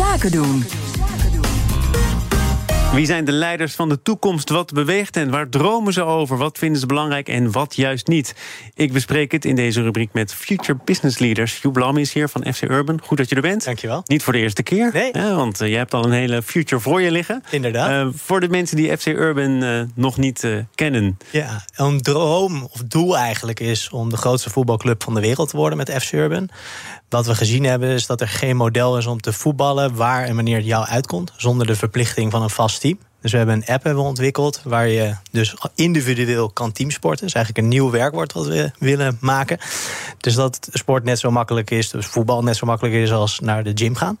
Zaken doen. Wie zijn de leiders van de toekomst? Wat beweegt hen? Waar dromen ze over? Wat vinden ze belangrijk en wat juist niet? Ik bespreek het in deze rubriek met Future Business Leaders. Hugh Blam is hier van FC Urban. Goed dat je er bent. Dankjewel. Niet voor de eerste keer. Nee. Hè, want uh, je hebt al een hele future voor je liggen. Inderdaad. Uh, voor de mensen die FC Urban uh, nog niet kennen. Ja, een droom of doel eigenlijk is om de grootste voetbalclub van de wereld te worden met FC Urban. Wat we gezien hebben is dat er geen model is om te voetballen waar en wanneer het jou uitkomt, zonder de verplichting van een vast Dus we hebben een app hebben ontwikkeld waar je dus individueel kan teamsporten. Dat is eigenlijk een nieuw werkwoord wat we willen maken. Dus dat sport net zo makkelijk is, dus voetbal net zo makkelijk is als naar de gym gaan.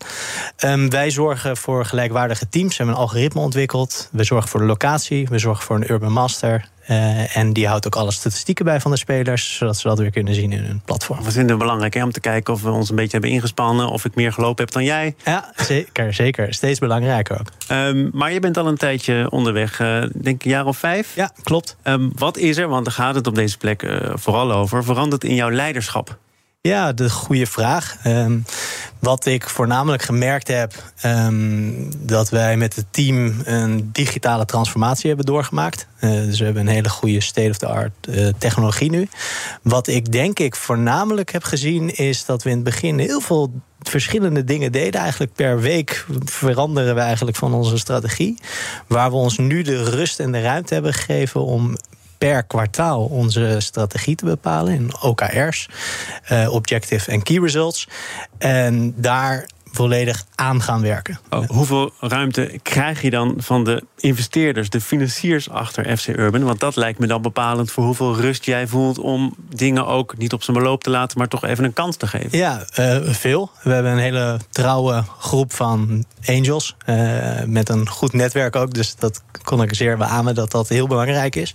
Um, wij zorgen voor gelijkwaardige teams. We hebben een algoritme ontwikkeld. We zorgen voor de locatie. We zorgen voor een urban master. Uh, en die houdt ook alle statistieken bij van de spelers, zodat ze dat weer kunnen zien in hun platform. We vinden het belangrijk hè, om te kijken of we ons een beetje hebben ingespannen, of ik meer gelopen heb dan jij. Ja, zeker, zeker. Steeds belangrijker ook. Um, maar je bent al een tijdje onderweg, uh, denk ik een jaar of vijf. Ja, klopt. Um, wat is er, want daar gaat het op deze plek uh, vooral over, verandert in jouw leiderschap? Ja, de goede vraag. Um, wat ik voornamelijk gemerkt heb, um, dat wij met het team een digitale transformatie hebben doorgemaakt. Uh, dus we hebben een hele goede state-of-the-art uh, technologie nu. Wat ik denk ik voornamelijk heb gezien, is dat we in het begin heel veel verschillende dingen deden. Eigenlijk per week veranderen we eigenlijk van onze strategie. Waar we ons nu de rust en de ruimte hebben gegeven om per kwartaal onze strategie te bepalen in OKR's, uh, Objective en Key Results. En daar volledig aan gaan werken. Oh, hoeveel ruimte krijg je dan van de investeerders, de financiers achter FC Urban? Want dat lijkt me dan bepalend voor hoeveel rust jij voelt om dingen ook niet op zijn beloop te laten, maar toch even een kans te geven. Ja, uh, veel. We hebben een hele trouwe groep van angels uh, met een goed netwerk ook. Dus dat kon ik zeer beamen dat dat heel belangrijk is.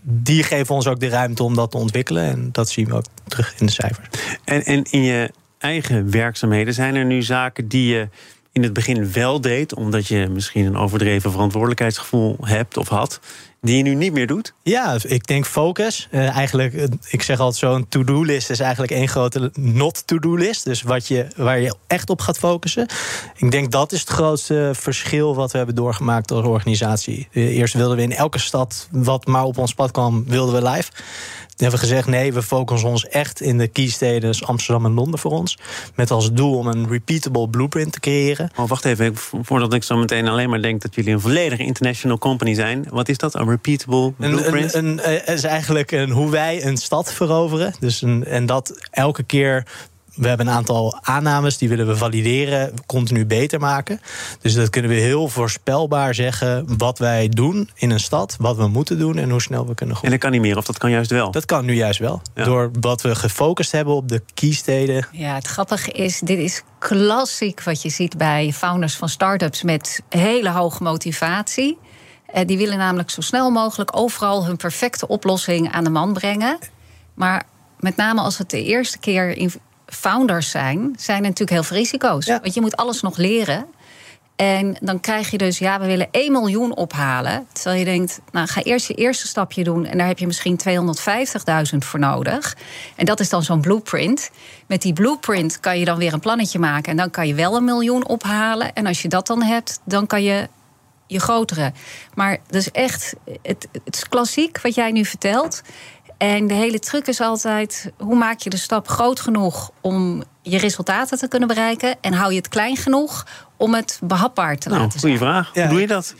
Die geven ons ook de ruimte om dat te ontwikkelen. En dat zien we ook terug in de cijfers. En, en in je eigen werkzaamheden? Zijn er nu zaken die je in het begin wel deed, omdat je misschien een overdreven verantwoordelijkheidsgevoel hebt of had, die je nu niet meer doet? Ja, ik denk focus. Uh, eigenlijk, ik zeg altijd zo'n to-do-list is eigenlijk één grote not-to-do-list. Dus wat je, waar je echt op gaat focussen. Ik denk dat is het grootste verschil wat we hebben doorgemaakt als organisatie. Eerst wilden we in elke stad wat maar op ons pad kwam, wilden we live. Toen hebben we gezegd, nee, we focussen ons echt in de keysteden, dus Amsterdam en Londen voor ons. Met als doel om een repeatable blueprint te creëren. Oh, wacht even, voordat ik zo meteen alleen maar denk dat jullie een volledige international company zijn. Wat is dat, repeatable blueprint? Een, een, een, is eigenlijk een, hoe wij een stad veroveren. Dus een, en dat elke keer we hebben een aantal aannames die willen we valideren, continu beter maken. Dus dat kunnen we heel voorspelbaar zeggen wat wij doen in een stad, wat we moeten doen en hoe snel we kunnen groeien. En dat kan niet meer, of dat kan juist wel? Dat kan nu juist wel. Ja. Door wat we gefocust hebben op de keysteden. Ja, het grappige is, dit is klassiek wat je ziet bij founders van start-ups met hele hoge motivatie. Die willen namelijk zo snel mogelijk overal hun perfecte oplossing aan de man brengen. Maar met name als het de eerste keer in founders zijn, zijn er natuurlijk heel veel risico's. Ja. Want je moet alles nog leren. En dan krijg je dus, ja, we willen 1 miljoen ophalen. Terwijl je denkt, nou, ga eerst je eerste stapje doen. En daar heb je misschien 250.000 voor nodig. En dat is dan zo'n blueprint. Met die blueprint kan je dan weer een plannetje maken. En dan kan je wel een miljoen ophalen. En als je dat dan hebt, dan kan je je grotere. Maar dus echt, het, het is klassiek wat jij nu vertelt. En de hele truc is altijd: hoe maak je de stap groot genoeg om je resultaten te kunnen bereiken? En hou je het klein genoeg om het behapbaar te nou, laten zijn? Goeie vraag. Hoe doe je dat?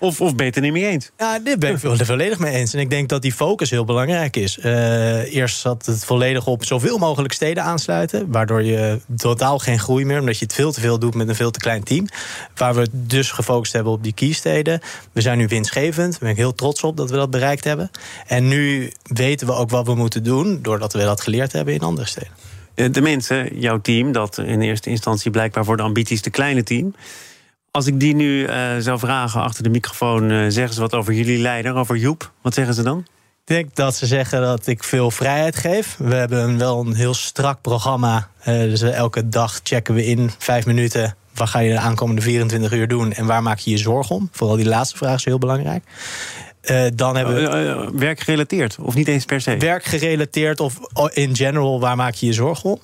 Of, of beter niet mee eens? Ja, dit ben ik er volledig mee eens. En ik denk dat die focus heel belangrijk is. Uh, eerst zat het volledig op zoveel mogelijk steden aansluiten. Waardoor je totaal geen groei meer, omdat je het veel te veel doet met een veel te klein team. Waar we dus gefocust hebben op die keysteden. We zijn nu winstgevend. Daar ben ik heel trots op dat we dat bereikt hebben. En nu weten we ook wat we moeten doen, doordat we dat geleerd hebben in andere steden. De mensen, jouw team, dat in eerste instantie blijkbaar voor de ambities te kleine team. Als ik die nu uh, zou vragen achter de microfoon, uh, zeggen ze wat over jullie leider, over Joep. Wat zeggen ze dan? Ik denk dat ze zeggen dat ik veel vrijheid geef. We hebben wel een heel strak programma. Dus elke dag checken we in vijf minuten. Wat ga je de aankomende 24 uur doen en waar maak je je zorgen om? Vooral die laatste vraag is heel belangrijk. Uh, dan hebben we. Uh, werkgerelateerd, of niet eens per se? Werkgerelateerd of in general, waar maak je je zorgen om?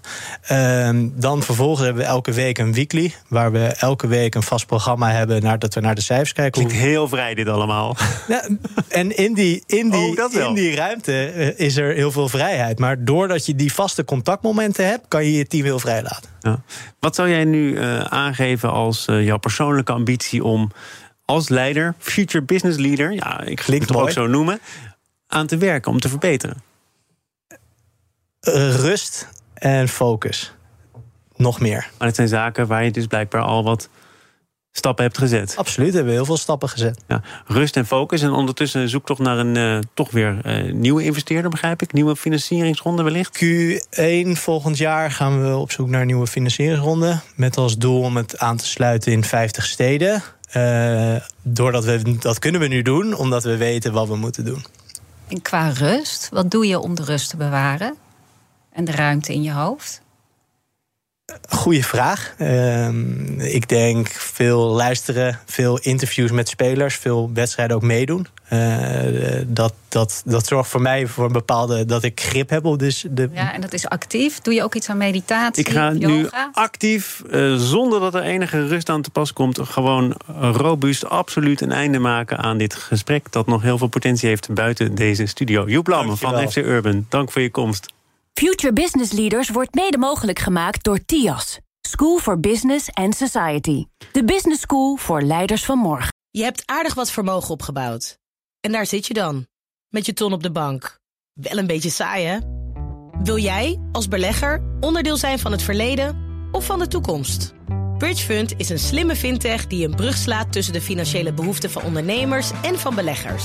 Uh, dan vervolgens hebben we elke week een weekly, waar we elke week een vast programma hebben naar, dat we naar de cijfers kijken. Klinkt heel vrij, dit allemaal. Ja, en in die, in die, oh, in die ruimte is er heel veel vrijheid. Maar doordat je die vaste contactmomenten hebt, kan je je team heel vrij laten. Ja. Wat zou jij nu aangeven als jouw persoonlijke ambitie om als leider, future business leader, ja, ik ga het ook zo noemen, aan te werken om te verbeteren? Uh, rust en focus. Nog meer. Maar het zijn zaken waar je dus blijkbaar al wat stappen hebt gezet. Absoluut, we hebben heel veel stappen gezet. Ja, rust en focus. En ondertussen zoek toch naar een uh, toch weer uh, nieuwe investeerder, begrijp ik. Nieuwe financieringsronde wellicht. Q1 volgend jaar gaan we op zoek naar een nieuwe financieringsronde. Met als doel om het aan te sluiten in 50 steden. Uh, doordat we dat kunnen we nu doen, omdat we weten wat we moeten doen. En qua rust, wat doe je om de rust te bewaren? En de ruimte in je hoofd? Goeie vraag. Uh, ik denk veel luisteren, veel interviews met spelers, veel wedstrijden ook meedoen. Uh, dat, dat, dat zorgt voor mij voor een bepaalde dat ik grip heb op dus de. Ja, en dat is actief. Doe je ook iets aan meditatie? Ik ga yoga? nu actief, uh, zonder dat er enige rust aan te pas komt, gewoon robuust, absoluut een einde maken aan dit gesprek. Dat nog heel veel potentie heeft buiten deze studio. Joep Lamme van FC Urban, dank voor je komst. Future Business Leaders wordt mede mogelijk gemaakt door TIAS. School for Business and Society. De business school voor leiders van morgen. Je hebt aardig wat vermogen opgebouwd. En daar zit je dan, met je ton op de bank. Wel een beetje saai, hè? Wil jij, als belegger, onderdeel zijn van het verleden of van de toekomst? Bridgefund is een slimme fintech die een brug slaat tussen de financiële behoeften van ondernemers en van beleggers.